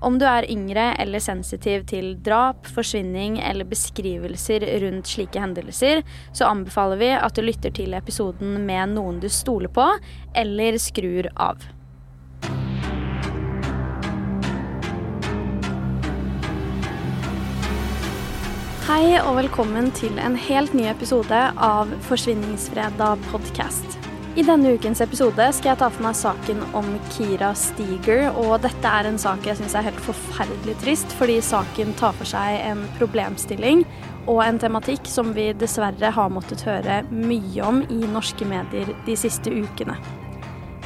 Om du er yngre eller sensitiv til drap, forsvinning eller beskrivelser rundt slike hendelser, så anbefaler vi at du lytter til episoden med noen du stoler på, eller skrur av. Hei og velkommen til en helt ny episode av Forsvinningsfredag podcast. I denne ukens episode skal jeg ta for meg saken om Kira Steger, og dette er en sak jeg syns er helt forferdelig trist, fordi saken tar for seg en problemstilling og en tematikk som vi dessverre har måttet høre mye om i norske medier de siste ukene.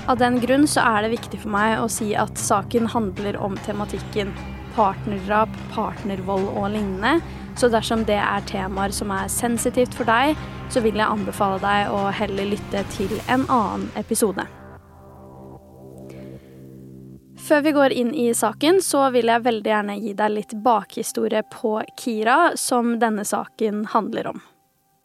Av den grunn så er det viktig for meg å si at saken handler om tematikken partnerdrap, partnervold og lignende. Så dersom det er temaer som er sensitivt for deg, så vil jeg anbefale deg å heller lytte til en annen episode. Før vi går inn i saken, så vil jeg veldig gjerne gi deg litt bakhistorie på Kira, som denne saken handler om.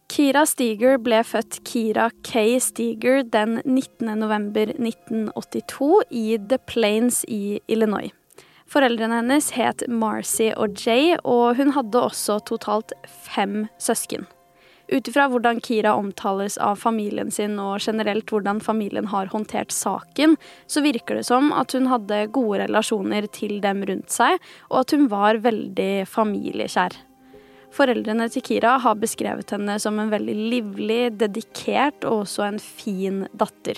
Kira Steger ble født Kira K. Steger den 19. november 1982 i The Plains i Illinois. Foreldrene hennes het Marcy og Jay, og hun hadde også totalt fem søsken. Ut ifra hvordan Kira omtales av familien sin og generelt hvordan familien har håndtert saken, så virker det som at hun hadde gode relasjoner til dem rundt seg, og at hun var veldig familiekjær. Foreldrene til Kira har beskrevet henne som en veldig livlig, dedikert og også en fin datter.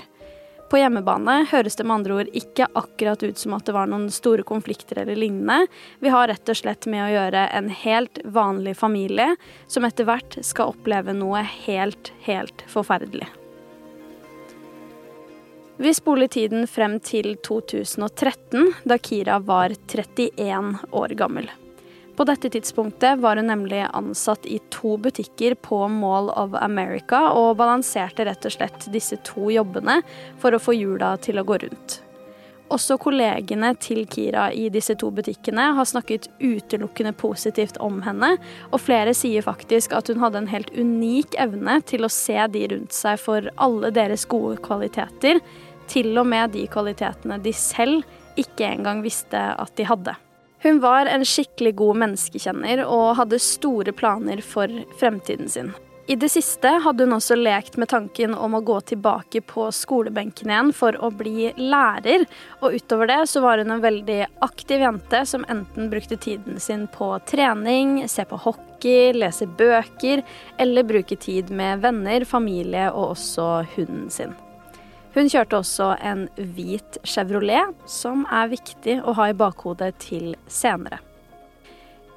På hjemmebane høres det med andre ord ikke akkurat ut som at det var noen store konflikter eller lignende. Vi har rett og slett med å gjøre en helt vanlig familie som etter hvert skal oppleve noe helt, helt forferdelig. Vi spoler tiden frem til 2013, da Kira var 31 år gammel. På dette tidspunktet var hun nemlig ansatt i to butikker på Mall of America og balanserte rett og slett disse to jobbene for å få hjula til å gå rundt. Også kollegene til Kira i disse to butikkene har snakket utelukkende positivt om henne, og flere sier faktisk at hun hadde en helt unik evne til å se de rundt seg for alle deres gode kvaliteter, til og med de kvalitetene de selv ikke engang visste at de hadde. Hun var en skikkelig god menneskekjenner og hadde store planer for fremtiden sin. I det siste hadde hun også lekt med tanken om å gå tilbake på skolebenken igjen for å bli lærer, og utover det så var hun en veldig aktiv jente som enten brukte tiden sin på trening, se på hockey, lese bøker eller bruke tid med venner, familie og også hunden sin. Hun kjørte også en hvit Chevrolet, som er viktig å ha i bakhodet til senere.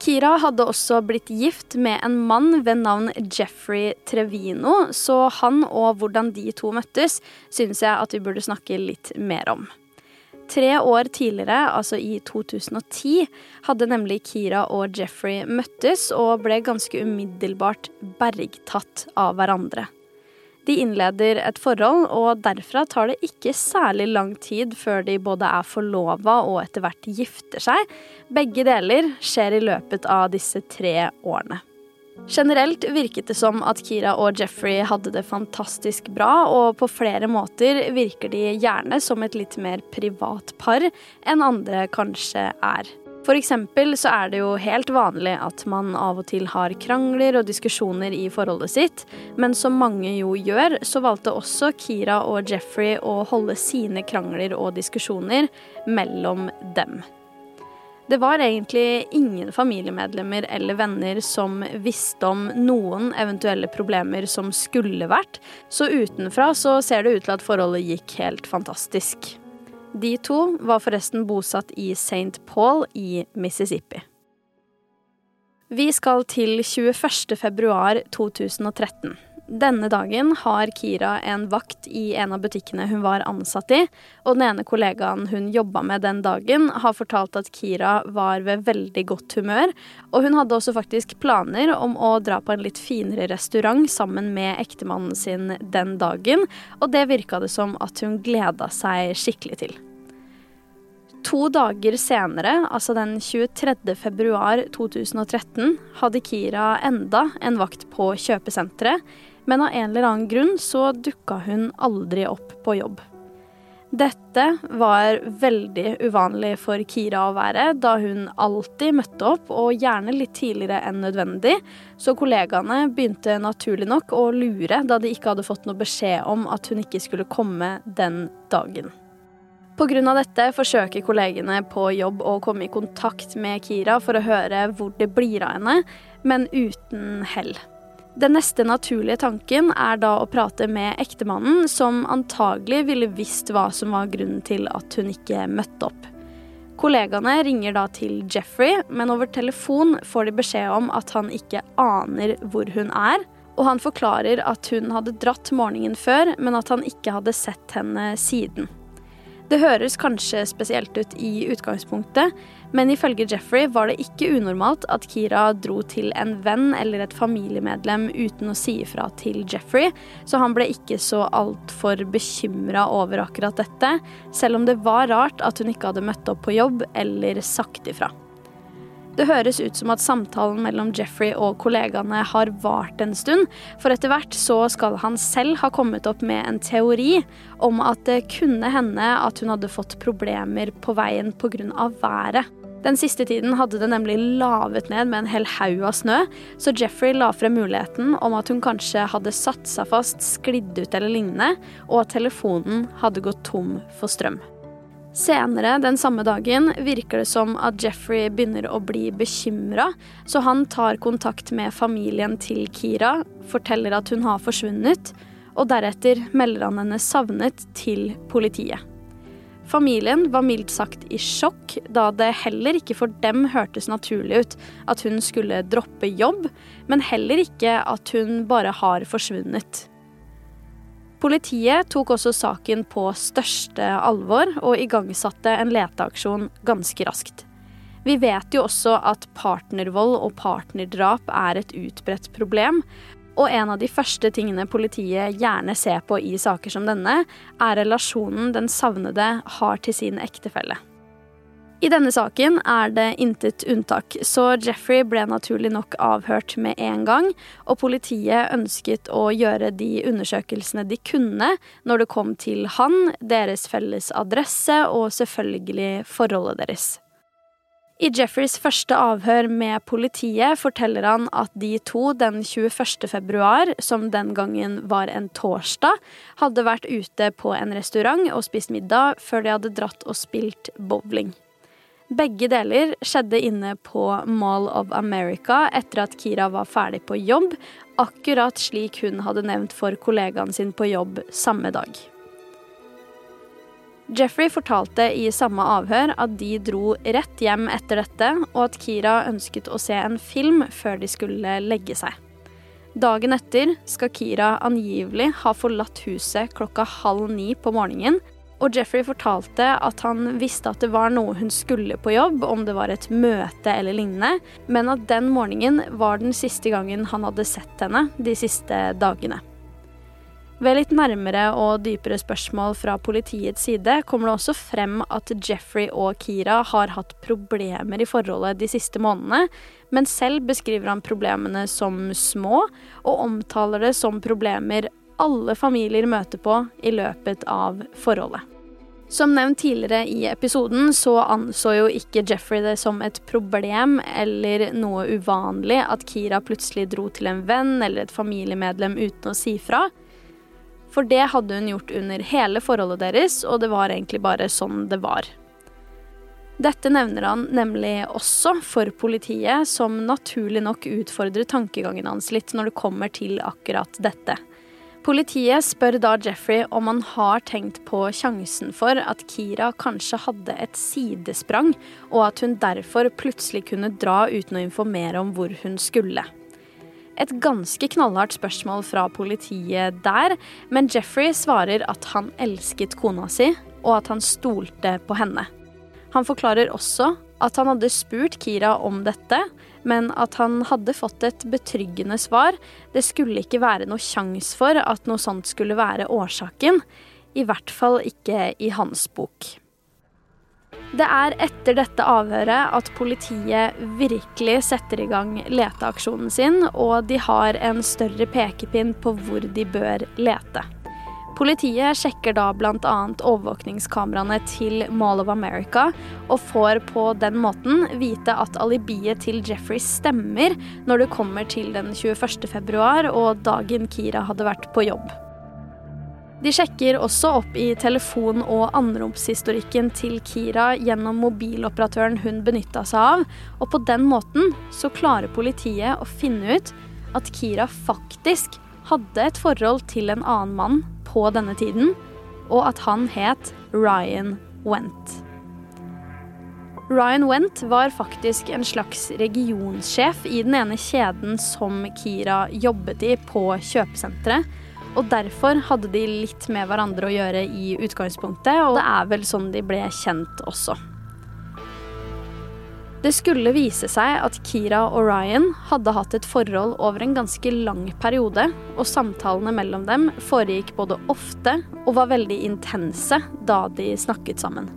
Kira hadde også blitt gift med en mann ved navn Jeffrey Trevino, så han og hvordan de to møttes, syns jeg at vi burde snakke litt mer om. Tre år tidligere, altså i 2010, hadde nemlig Kira og Jeffrey møttes og ble ganske umiddelbart bergtatt av hverandre. De innleder et forhold, og derfra tar det ikke særlig lang tid før de både er forlova og etter hvert gifter seg. Begge deler skjer i løpet av disse tre årene. Generelt virket det som at Kira og Jeffrey hadde det fantastisk bra, og på flere måter virker de gjerne som et litt mer privat par enn andre kanskje er. For eksempel så er det jo helt vanlig at man av og til har krangler og diskusjoner i forholdet sitt, men som mange jo gjør, så valgte også Kira og Jeffrey å holde sine krangler og diskusjoner mellom dem. Det var egentlig ingen familiemedlemmer eller venner som visste om noen eventuelle problemer som skulle vært, så utenfra så ser det ut til at forholdet gikk helt fantastisk. De to var forresten bosatt i St. Paul i Mississippi. Vi skal til 21. februar 2013. Denne dagen har Kira en vakt i en av butikkene hun var ansatt i, og den ene kollegaen hun jobba med den dagen, har fortalt at Kira var ved veldig godt humør, og hun hadde også faktisk planer om å dra på en litt finere restaurant sammen med ektemannen sin den dagen, og det virka det som at hun gleda seg skikkelig til. To dager senere, altså den 23. februar 2013, hadde Kira enda en vakt på kjøpesenteret, men av en eller annen grunn så dukka hun aldri opp på jobb. Dette var veldig uvanlig for Kira å være, da hun alltid møtte opp, og gjerne litt tidligere enn nødvendig, så kollegaene begynte naturlig nok å lure da de ikke hadde fått noe beskjed om at hun ikke skulle komme den dagen. Pga. dette forsøker kollegene på jobb å komme i kontakt med Kira for å høre hvor det blir av henne, men uten hell. Den neste naturlige tanken er da å prate med ektemannen, som antagelig ville visst hva som var grunnen til at hun ikke møtte opp. Kollegaene ringer da til Jeffrey, men over telefon får de beskjed om at han ikke aner hvor hun er, og han forklarer at hun hadde dratt morgenen før, men at han ikke hadde sett henne siden. Det høres kanskje spesielt ut i utgangspunktet, men ifølge Jeffrey var det ikke unormalt at Kira dro til en venn eller et familiemedlem uten å si ifra til Jeffrey, så han ble ikke så altfor bekymra over akkurat dette, selv om det var rart at hun ikke hadde møtt opp på jobb eller sagt ifra. Det høres ut som at samtalen mellom Jeffrey og kollegaene har vart en stund, for etter hvert så skal han selv ha kommet opp med en teori om at det kunne hende at hun hadde fått problemer på veien pga. været. Den siste tiden hadde det nemlig lavet ned med en hel haug av snø, så Jeffrey la frem muligheten om at hun kanskje hadde satt seg fast, sklidd ut eller lignende, og at telefonen hadde gått tom for strøm. Senere den samme dagen virker det som at Jeffrey begynner å bli bekymra, så han tar kontakt med familien til Kira, forteller at hun har forsvunnet, og deretter melder han henne savnet til politiet. Familien var mildt sagt i sjokk, da det heller ikke for dem hørtes naturlig ut at hun skulle droppe jobb, men heller ikke at hun bare har forsvunnet. Politiet tok også saken på største alvor og igangsatte en leteaksjon ganske raskt. Vi vet jo også at partnervold og partnerdrap er et utbredt problem. Og en av de første tingene politiet gjerne ser på i saker som denne, er relasjonen den savnede har til sin ektefelle. I denne saken er det intet unntak, så Jeffrey ble naturlig nok avhørt med en gang, og politiet ønsket å gjøre de undersøkelsene de kunne når det kom til han, deres felles adresse og selvfølgelig forholdet deres. I Jeffreys første avhør med politiet forteller han at de to den 21. februar, som den gangen var en torsdag, hadde vært ute på en restaurant og spist middag før de hadde dratt og spilt bowling. Begge deler skjedde inne på Mall of America etter at Kira var ferdig på jobb, akkurat slik hun hadde nevnt for kollegaen sin på jobb samme dag. Jeffrey fortalte i samme avhør at de dro rett hjem etter dette, og at Kira ønsket å se en film før de skulle legge seg. Dagen etter skal Kira angivelig ha forlatt huset klokka halv ni på morgenen og Jeffrey fortalte at han visste at det var noe hun skulle på jobb, om det var et møte eller lignende, men at den morgenen var den siste gangen han hadde sett henne de siste dagene. Ved litt nærmere og dypere spørsmål fra politiets side kommer det også frem at Jeffrey og Kira har hatt problemer i forholdet de siste månedene, men selv beskriver han problemene som små, og omtaler det som problemer alle familier møter på i løpet av forholdet. Som nevnt tidligere i episoden, så anså jo ikke Jeffrey det som et problem eller noe uvanlig at Kira plutselig dro til en venn eller et familiemedlem uten å si fra. For det hadde hun gjort under hele forholdet deres, og det var egentlig bare sånn det var. Dette nevner han nemlig også for politiet, som naturlig nok utfordrer tankegangen hans litt når det kommer til akkurat dette. Politiet spør da Jeffrey om han har tenkt på sjansen for at Kira kanskje hadde et sidesprang, og at hun derfor plutselig kunne dra uten å informere om hvor hun skulle. Et ganske knallhardt spørsmål fra politiet der, men Jeffrey svarer at han elsket kona si, og at han stolte på henne. Han forklarer også at han hadde spurt Kira om dette, men at han hadde fått et betryggende svar. Det skulle ikke være noe sjanse for at noe sånt skulle være årsaken. I hvert fall ikke i hans bok. Det er etter dette avhøret at politiet virkelig setter i gang leteaksjonen sin, og de har en større pekepinn på hvor de bør lete. Politiet sjekker da bl.a. overvåkningskameraene til Mall of America, og får på den måten vite at alibiet til Jeffrey stemmer når det kommer til den 21. februar og dagen Kira hadde vært på jobb. De sjekker også opp i telefon- og anropshistorikken til Kira gjennom mobiloperatøren hun benytta seg av, og på den måten så klarer politiet å finne ut at Kira faktisk hadde et forhold til en annen mann på denne tiden, og at han het Ryan Went. Ryan Went var faktisk en slags regionsjef i den ene kjeden som Kira jobbet i på kjøpesenteret. Og derfor hadde de litt med hverandre å gjøre i utgangspunktet, og det er vel sånn de ble kjent også. Det skulle vise seg at Kira og Ryan hadde hatt et forhold over en ganske lang periode, og samtalene mellom dem foregikk både ofte og var veldig intense da de snakket sammen.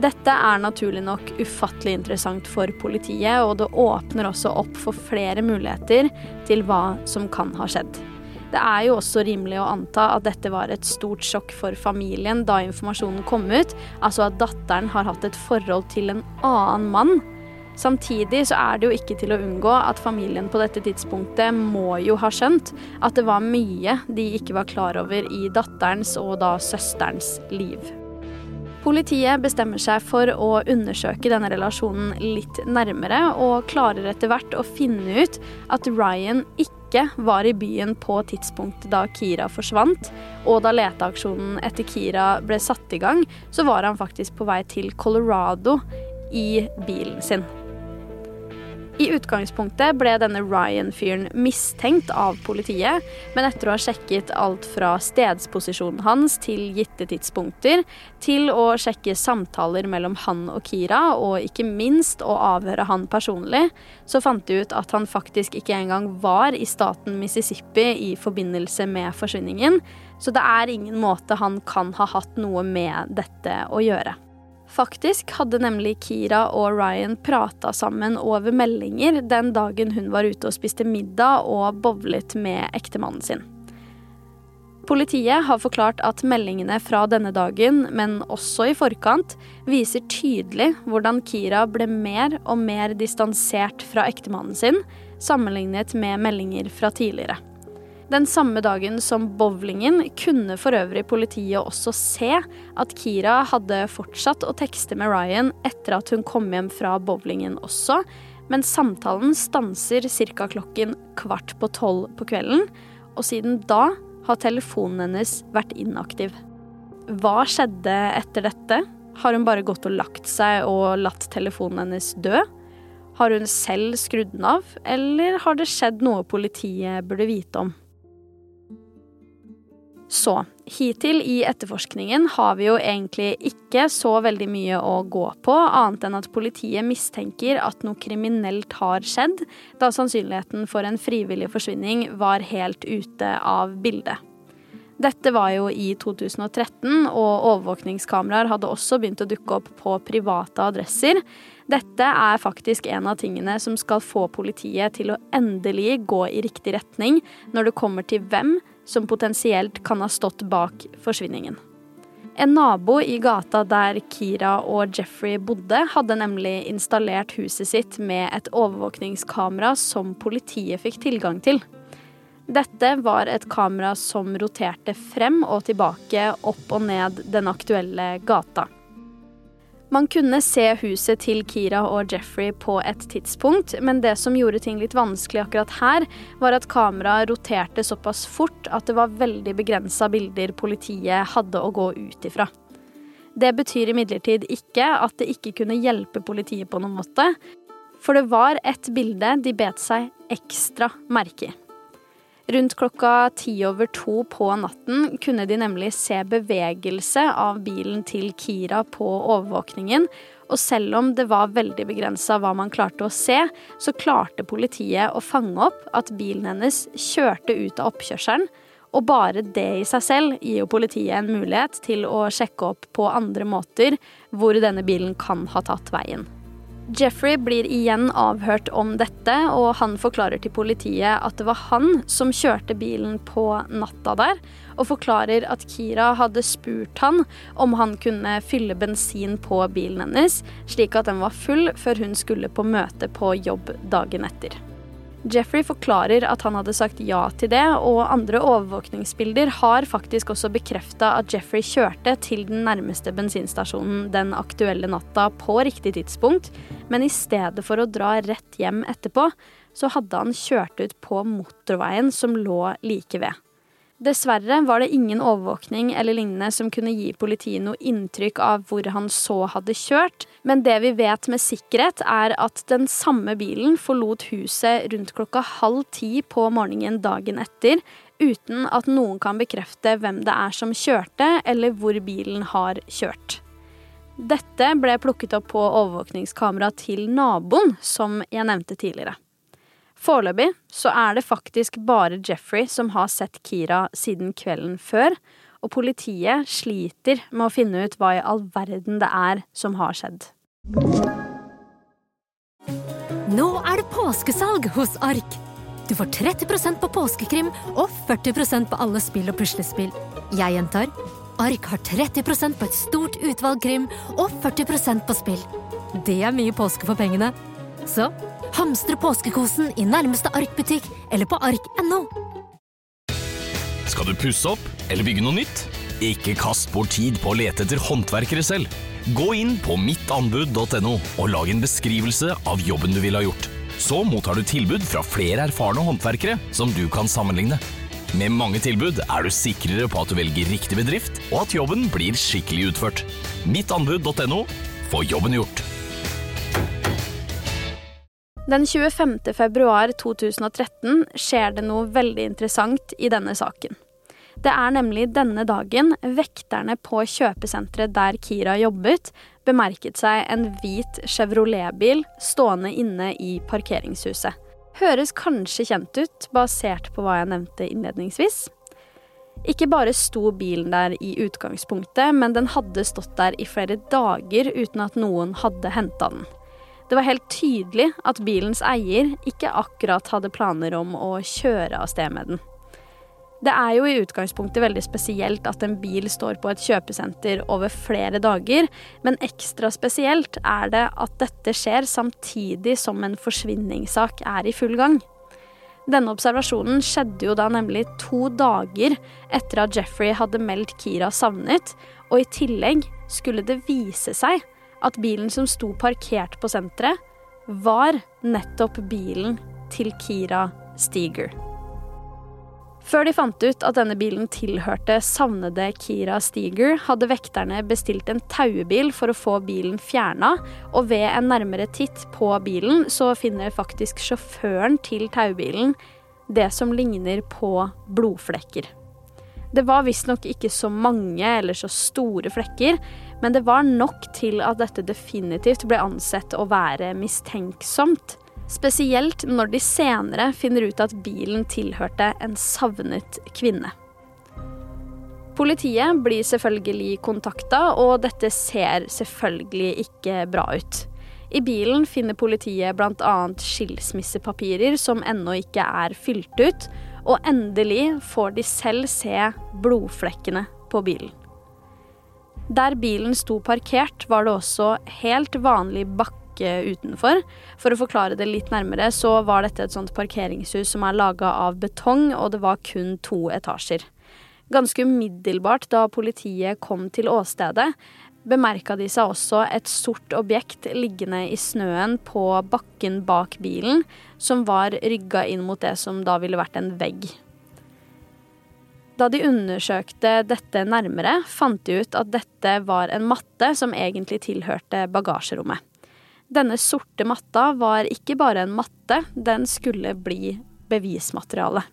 Dette er naturlig nok ufattelig interessant for politiet, og det åpner også opp for flere muligheter til hva som kan ha skjedd. Det er jo også rimelig å anta at dette var et stort sjokk for familien da informasjonen kom ut, altså at datteren har hatt et forhold til en annen mann. Samtidig så er det jo ikke til å unngå at familien på dette tidspunktet må jo ha skjønt at det var mye de ikke var klar over i datterens og da søsterens liv. Politiet bestemmer seg for å undersøke denne relasjonen litt nærmere, og klarer etter hvert å finne ut at Ryan ikke ikke var i byen på tidspunktet da Kira forsvant, og da leteaksjonen etter Kira ble satt i gang, så var han faktisk på vei til Colorado i bilen sin. I utgangspunktet ble denne Ryan-fyren mistenkt av politiet, men etter å ha sjekket alt fra stedsposisjonen hans til gitte tidspunkter, til å sjekke samtaler mellom han og Kira, og ikke minst å avhøre han personlig, så fant de ut at han faktisk ikke engang var i staten Mississippi i forbindelse med forsvinningen, så det er ingen måte han kan ha hatt noe med dette å gjøre. Faktisk hadde nemlig Kira og Ryan prata sammen over meldinger den dagen hun var ute og spiste middag og bowlet med ektemannen sin. Politiet har forklart at meldingene fra denne dagen, men også i forkant, viser tydelig hvordan Kira ble mer og mer distansert fra ektemannen sin, sammenlignet med meldinger fra tidligere. Den samme dagen som bowlingen kunne for øvrig politiet også se at Kira hadde fortsatt å tekste med Ryan etter at hun kom hjem fra bowlingen også, men samtalen stanser ca. klokken kvart på tolv på kvelden, og siden da har telefonen hennes vært inaktiv. Hva skjedde etter dette? Har hun bare gått og lagt seg og latt telefonen hennes dø? Har hun selv skrudd den av, eller har det skjedd noe politiet burde vite om? Så hittil i etterforskningen har vi jo egentlig ikke så veldig mye å gå på, annet enn at politiet mistenker at noe kriminelt har skjedd, da sannsynligheten for en frivillig forsvinning var helt ute av bildet. Dette var jo i 2013, og overvåkningskameraer hadde også begynt å dukke opp på private adresser. Dette er faktisk en av tingene som skal få politiet til å endelig gå i riktig retning når det kommer til hvem som potensielt kan ha stått bak forsvinningen. En nabo i gata der Kira og Jeffrey bodde, hadde nemlig installert huset sitt med et overvåkningskamera som politiet fikk tilgang til. Dette var et kamera som roterte frem og tilbake, opp og ned den aktuelle gata. Man kunne se huset til Kira og Jeffrey på et tidspunkt, men det som gjorde ting litt vanskelig akkurat her, var at kameraet roterte såpass fort at det var veldig begrensa bilder politiet hadde å gå ut ifra. Det betyr imidlertid ikke at det ikke kunne hjelpe politiet på noen måte. For det var et bilde de bet seg ekstra merke i. Rundt klokka ti over to på natten kunne de nemlig se bevegelse av bilen til Kira på overvåkningen, og selv om det var veldig begrensa hva man klarte å se, så klarte politiet å fange opp at bilen hennes kjørte ut av oppkjørselen, og bare det i seg selv gir jo politiet en mulighet til å sjekke opp på andre måter hvor denne bilen kan ha tatt veien. Jeffrey blir igjen avhørt om dette, og han forklarer til politiet at det var han som kjørte bilen på natta der, og forklarer at Kira hadde spurt han om han kunne fylle bensin på bilen hennes, slik at den var full før hun skulle på møte på jobb dagen etter. Jeffrey forklarer at han hadde sagt ja til det, og andre overvåkningsbilder har faktisk også bekrefta at Jeffrey kjørte til den nærmeste bensinstasjonen den aktuelle natta på riktig tidspunkt, men i stedet for å dra rett hjem etterpå, så hadde han kjørt ut på motorveien som lå like ved. Dessverre var det ingen overvåkning eller lignende som kunne gi politiet noe inntrykk av hvor han så hadde kjørt, men det vi vet med sikkerhet, er at den samme bilen forlot huset rundt klokka halv ti på morgenen dagen etter, uten at noen kan bekrefte hvem det er som kjørte, eller hvor bilen har kjørt. Dette ble plukket opp på overvåkningskamera til naboen, som jeg nevnte tidligere. Foreløpig så er det faktisk bare Jeffrey som har sett Kira siden kvelden før, og politiet sliter med å finne ut hva i all verden det er som har skjedd. Nå er det påskesalg hos Ark! Du får 30% på påskekrim og 40% på alle spill og puslespill. Jeg gjentar Ark har 30% på et stort utvalg krim og 40% på spill. Det er mye påske for pengene. Så Hamstre påskekosen i nærmeste Ark-butikk eller på ark.no. Skal du pusse opp eller bygge noe nytt? Ikke kast bort tid på å lete etter håndverkere selv. Gå inn på mittanbud.no og lag en beskrivelse av jobben du ville ha gjort. Så mottar du tilbud fra flere erfarne håndverkere som du kan sammenligne. Med mange tilbud er du sikrere på at du velger riktig bedrift, og at jobben blir skikkelig utført. Mittanbud.no få jobben gjort. Den 25. februar 2013 skjer det noe veldig interessant i denne saken. Det er nemlig denne dagen vekterne på kjøpesenteret der Kira jobbet, bemerket seg en hvit Chevrolet-bil stående inne i parkeringshuset. Høres kanskje kjent ut, basert på hva jeg nevnte innledningsvis. Ikke bare sto bilen der i utgangspunktet, men den hadde stått der i flere dager uten at noen hadde henta den. Det var helt tydelig at bilens eier ikke akkurat hadde planer om å kjøre av sted med den. Det er jo i utgangspunktet veldig spesielt at en bil står på et kjøpesenter over flere dager, men ekstra spesielt er det at dette skjer samtidig som en forsvinningssak er i full gang. Denne observasjonen skjedde jo da nemlig to dager etter at Jeffrey hadde meldt Kira savnet, og i tillegg skulle det vise seg at bilen som sto parkert på senteret, var nettopp bilen til Kira Steger. Før de fant ut at denne bilen tilhørte savnede Kira Steger, hadde vekterne bestilt en taubil for å få bilen fjerna, og ved en nærmere titt på bilen så finner faktisk sjåføren til taubilen det som ligner på blodflekker. Det var visstnok ikke så mange eller så store flekker, men det var nok til at dette definitivt ble ansett å være mistenksomt. Spesielt når de senere finner ut at bilen tilhørte en savnet kvinne. Politiet blir selvfølgelig kontakta, og dette ser selvfølgelig ikke bra ut. I bilen finner politiet bl.a. skilsmissepapirer som ennå ikke er fylt ut, og endelig får de selv se blodflekkene på bilen. Der bilen sto parkert, var det også helt vanlig bakke utenfor. For å forklare det litt nærmere, så var dette et sånt parkeringshus som er laga av betong, og det var kun to etasjer. Ganske umiddelbart da politiet kom til åstedet, bemerka de seg også et sort objekt liggende i snøen på bakken bak bilen, som var rygga inn mot det som da ville vært en vegg. Da de undersøkte dette nærmere, fant de ut at dette var en matte som egentlig tilhørte bagasjerommet. Denne sorte matta var ikke bare en matte, den skulle bli bevismateriale.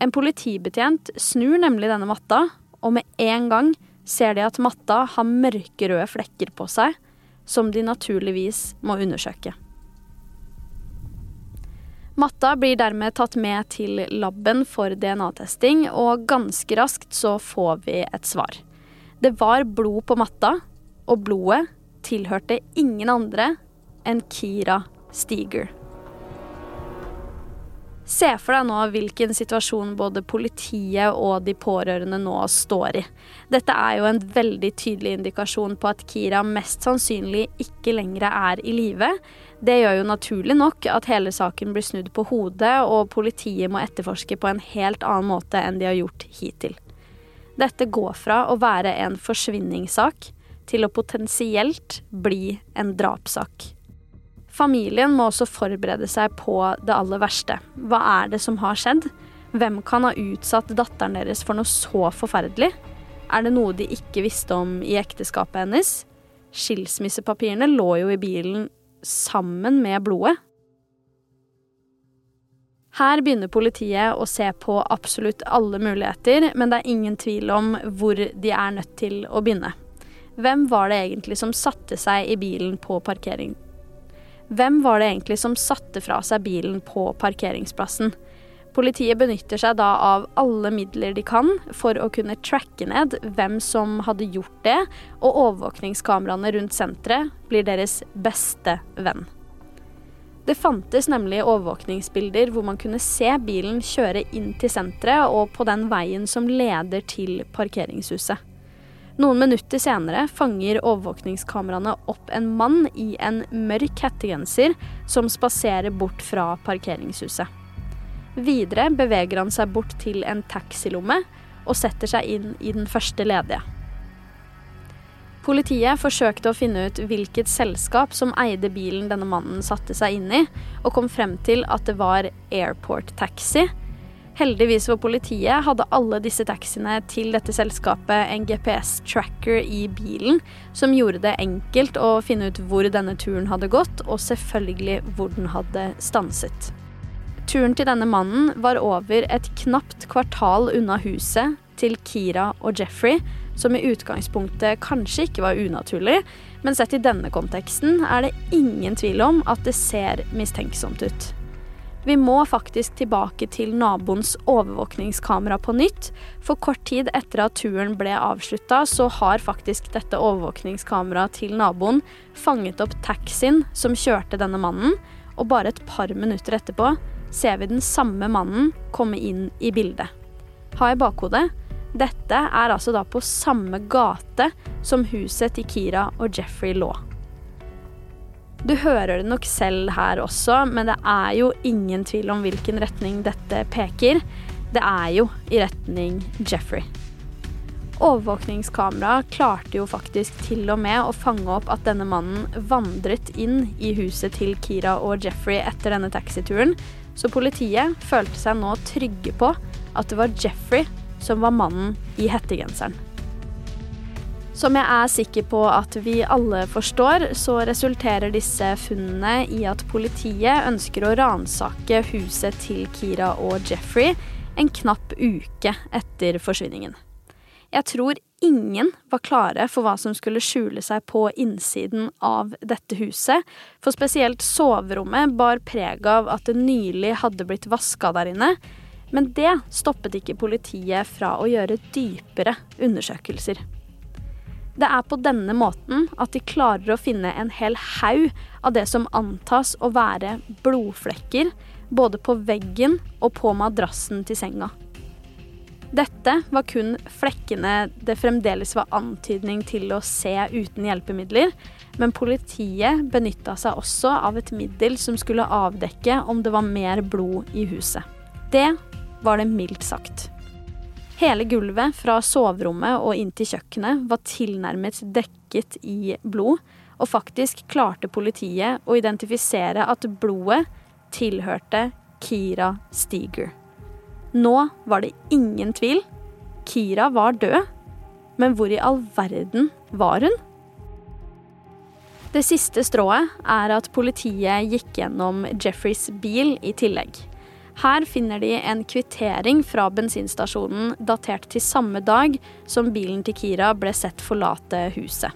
En politibetjent snur nemlig denne matta, og med en gang ser de at matta har mørkerøde flekker på seg, som de naturligvis må undersøke. Matta blir dermed tatt med til laben for DNA-testing, og ganske raskt så får vi et svar. Det var blod på matta, og blodet tilhørte ingen andre enn Kira Steger. Se for deg nå hvilken situasjon både politiet og de pårørende nå står i. Dette er jo en veldig tydelig indikasjon på at Kira mest sannsynlig ikke lenger er i live. Det gjør jo naturlig nok at hele saken blir snudd på hodet, og politiet må etterforske på en helt annen måte enn de har gjort hittil. Dette går fra å være en forsvinningssak til å potensielt bli en drapssak. Familien må også forberede seg på det aller verste. Hva er det som har skjedd? Hvem kan ha utsatt datteren deres for noe så forferdelig? Er det noe de ikke visste om i ekteskapet hennes? Skilsmissepapirene lå jo i bilen sammen med blodet. Her begynner politiet å se på absolutt alle muligheter, men det er ingen tvil om hvor de er nødt til å begynne. Hvem var det egentlig som satte seg i bilen på parkering? Hvem var det egentlig som satte fra seg bilen på parkeringsplassen? Politiet benytter seg da av alle midler de kan for å kunne tracke ned hvem som hadde gjort det, og overvåkningskameraene rundt senteret blir deres beste venn. Det fantes nemlig overvåkningsbilder hvor man kunne se bilen kjøre inn til senteret og på den veien som leder til parkeringshuset. Noen minutter senere fanger overvåkningskameraene opp en mann i en mørk hettegenser som spaserer bort fra parkeringshuset. Videre beveger han seg bort til en taxilomme og setter seg inn i den første ledige. Politiet forsøkte å finne ut hvilket selskap som eide bilen denne mannen satte seg inn i, og kom frem til at det var Airport Taxi, Heldigvis for politiet hadde alle disse taxiene til dette selskapet en GPS-tracker i bilen, som gjorde det enkelt å finne ut hvor denne turen hadde gått, og selvfølgelig hvor den hadde stanset. Turen til denne mannen var over et knapt kvartal unna huset til Kira og Jeffrey, som i utgangspunktet kanskje ikke var unaturlig, men sett i denne konteksten er det ingen tvil om at det ser mistenksomt ut. Vi må faktisk tilbake til naboens overvåkningskamera på nytt, for kort tid etter at turen ble avslutta, så har faktisk dette overvåkningskameraet til naboen fanget opp taxien som kjørte denne mannen, og bare et par minutter etterpå ser vi den samme mannen komme inn i bildet. Ha i bakhodet dette er altså da på samme gate som huset til Kira og Jeffrey lå. Du hører det nok selv her også, men det er jo ingen tvil om hvilken retning dette peker. Det er jo i retning Jeffrey. Overvåkningskamera klarte jo faktisk til og med å fange opp at denne mannen vandret inn i huset til Kira og Jeffrey etter denne taxituren, så politiet følte seg nå trygge på at det var Jeffrey som var mannen i hettegenseren. Som jeg er sikker på at vi alle forstår, så resulterer disse funnene i at politiet ønsker å ransake huset til Kira og Jeffrey en knapp uke etter forsvinningen. Jeg tror ingen var klare for hva som skulle skjule seg på innsiden av dette huset, for spesielt soverommet bar preg av at det nylig hadde blitt vaska der inne, men det stoppet ikke politiet fra å gjøre dypere undersøkelser. Det er på denne måten at de klarer å finne en hel haug av det som antas å være blodflekker, både på veggen og på madrassen til senga. Dette var kun flekkene det fremdeles var antydning til å se uten hjelpemidler, men politiet benytta seg også av et middel som skulle avdekke om det var mer blod i huset. Det var det mildt sagt. Hele gulvet fra soverommet og inn til kjøkkenet var tilnærmet dekket i blod, og faktisk klarte politiet å identifisere at blodet tilhørte Kira Steger. Nå var det ingen tvil. Kira var død. Men hvor i all verden var hun? Det siste strået er at politiet gikk gjennom Jeffreys bil i tillegg. Her finner de en kvittering fra bensinstasjonen datert til samme dag som bilen til Kira ble sett forlate huset.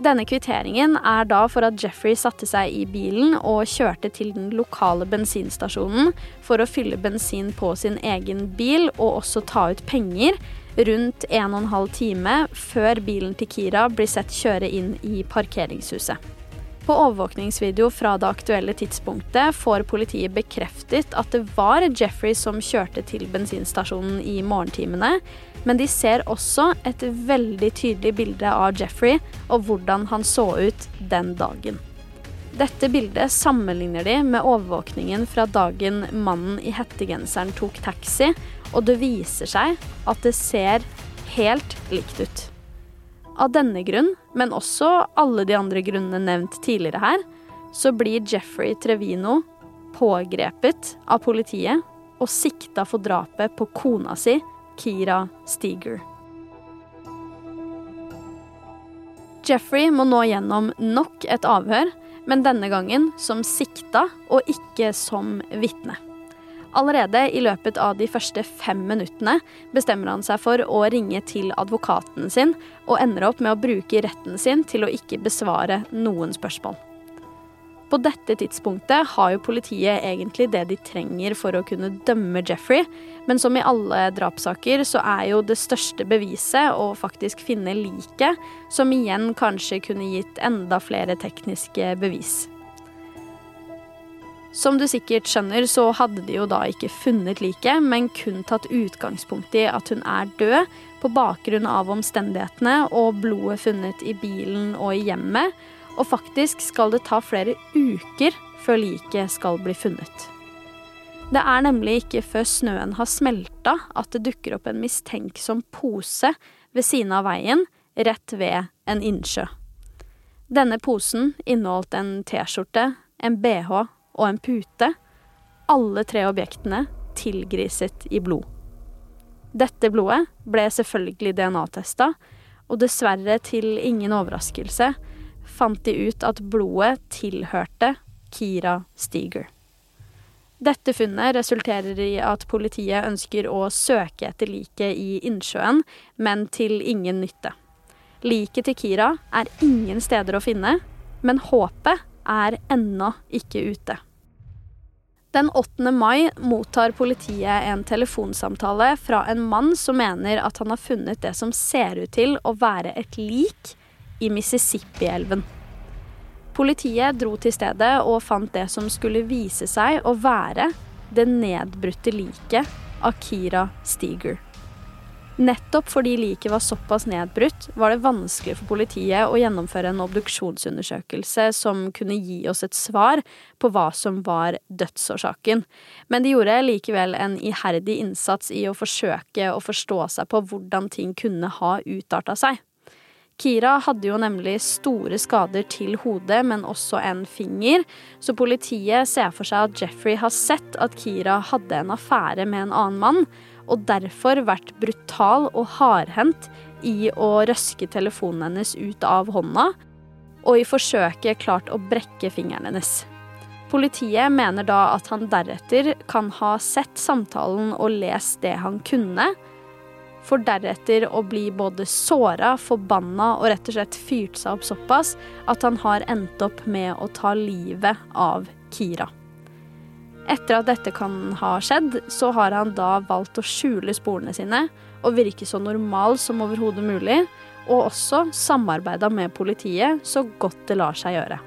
Denne kvitteringen er da for at Jeffrey satte seg i bilen og kjørte til den lokale bensinstasjonen for å fylle bensin på sin egen bil og også ta ut penger rundt 1 12 time før bilen til Kira blir sett kjøre inn i parkeringshuset. På overvåkningsvideo fra det aktuelle tidspunktet får politiet bekreftet at det var Jeffrey som kjørte til bensinstasjonen i morgentimene, men de ser også et veldig tydelig bilde av Jeffrey og hvordan han så ut den dagen. Dette bildet sammenligner de med overvåkningen fra dagen mannen i hettegenseren tok taxi, og det viser seg at det ser helt likt ut. Av denne grunn, men også alle de andre grunnene nevnt tidligere her, så blir Jeffrey Trevino pågrepet av politiet og sikta for drapet på kona si Kira Steger. Jeffrey må nå gjennom nok et avhør, men denne gangen som sikta og ikke som vitne. Allerede i løpet av de første fem minuttene bestemmer han seg for å ringe til advokaten sin, og ender opp med å bruke retten sin til å ikke besvare noen spørsmål. På dette tidspunktet har jo politiet egentlig det de trenger for å kunne dømme Jeffrey, men som i alle drapssaker så er jo det største beviset å faktisk finne liket, som igjen kanskje kunne gitt enda flere tekniske bevis. Som du sikkert skjønner, så hadde de jo da ikke funnet liket, men kun tatt utgangspunkt i at hun er død, på bakgrunn av omstendighetene og blodet funnet i bilen og i hjemmet, og faktisk skal det ta flere uker før liket skal bli funnet. Det er nemlig ikke før snøen har smelta at det dukker opp en mistenksom pose ved siden av veien, rett ved en innsjø. Denne posen inneholdt en T-skjorte, en bh og en pute, alle tre objektene tilgriset i blod. Dette blodet ble selvfølgelig DNA-testa, og dessverre til ingen overraskelse fant de ut at blodet tilhørte Kira Steger. Dette funnet resulterer i at politiet ønsker å søke etter liket i innsjøen, men til ingen nytte. Liket til Kira er ingen steder å finne, men håpet er ennå ikke ute. Den 8. mai mottar politiet en telefonsamtale fra en mann som mener at han har funnet det som ser ut til å være et lik i Mississippi-elven. Politiet dro til stedet og fant det som skulle vise seg å være det nedbrutte liket av Kira Steger. Nettopp fordi liket var såpass nedbrutt, var det vanskelig for politiet å gjennomføre en obduksjonsundersøkelse som kunne gi oss et svar på hva som var dødsårsaken. Men de gjorde likevel en iherdig innsats i å forsøke å forstå seg på hvordan ting kunne ha utarta seg. Kira hadde jo nemlig store skader til hodet, men også en finger, så politiet ser for seg at Jeffrey har sett at Kira hadde en affære med en annen mann, og derfor vært brutal og hardhendt i å røske telefonen hennes ut av hånda, og i forsøket klart å brekke fingeren hennes. Politiet mener da at han deretter kan ha sett samtalen og lest det han kunne, for deretter å bli både såra, forbanna og rett og slett fyrt seg opp såpass at han har endt opp med å ta livet av Kira. Etter at dette kan ha skjedd, så har han da valgt å skjule sporene sine og virke så normal som overhodet mulig, og også samarbeida med politiet så godt det lar seg gjøre.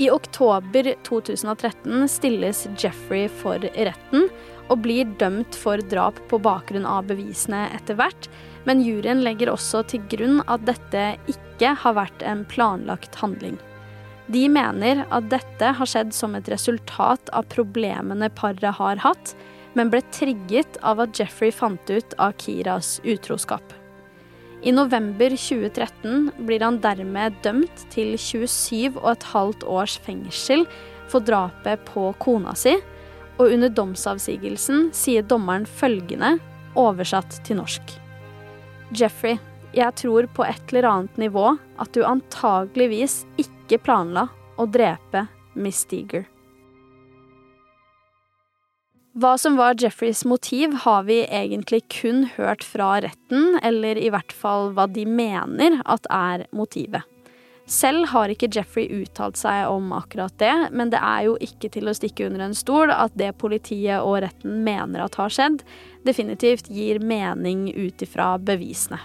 I oktober 2013 stilles Jeffrey for retten og blir dømt for drap på bakgrunn av bevisene etter hvert, men juryen legger også til grunn at dette ikke har vært en planlagt handling. De mener at dette har skjedd som et resultat av problemene paret har hatt, men ble trigget av at Jeffrey fant ut av Kiras utroskap. I november 2013 blir han dermed dømt til 27,5 års fengsel for drapet på kona si, og under domsavsigelsen sier dommeren følgende, oversatt til norsk. Jeffrey, jeg tror på et eller annet nivå at du antageligvis ikke planla å drepe Miss Steger. Hva som var Jeffreys motiv, har vi egentlig kun hørt fra retten, eller i hvert fall hva de mener at er motivet. Selv har ikke Jeffrey uttalt seg om akkurat det, men det er jo ikke til å stikke under en stol at det politiet og retten mener at har skjedd, definitivt gir mening ut ifra bevisene.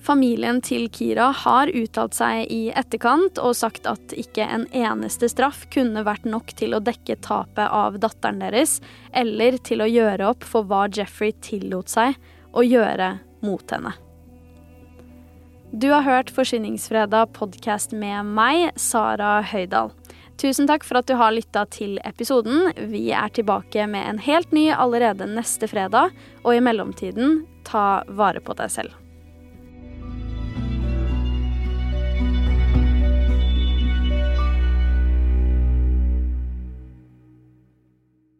Familien til Kira har uttalt seg i etterkant og sagt at ikke en eneste straff kunne vært nok til å dekke tapet av datteren deres, eller til å gjøre opp for hva Jeffrey tillot seg å gjøre mot henne. Du har hørt Forsyningsfredag podkast med meg, Sara Høydahl. Tusen takk for at du har lytta til episoden. Vi er tilbake med en helt ny allerede neste fredag, og i mellomtiden, ta vare på deg selv.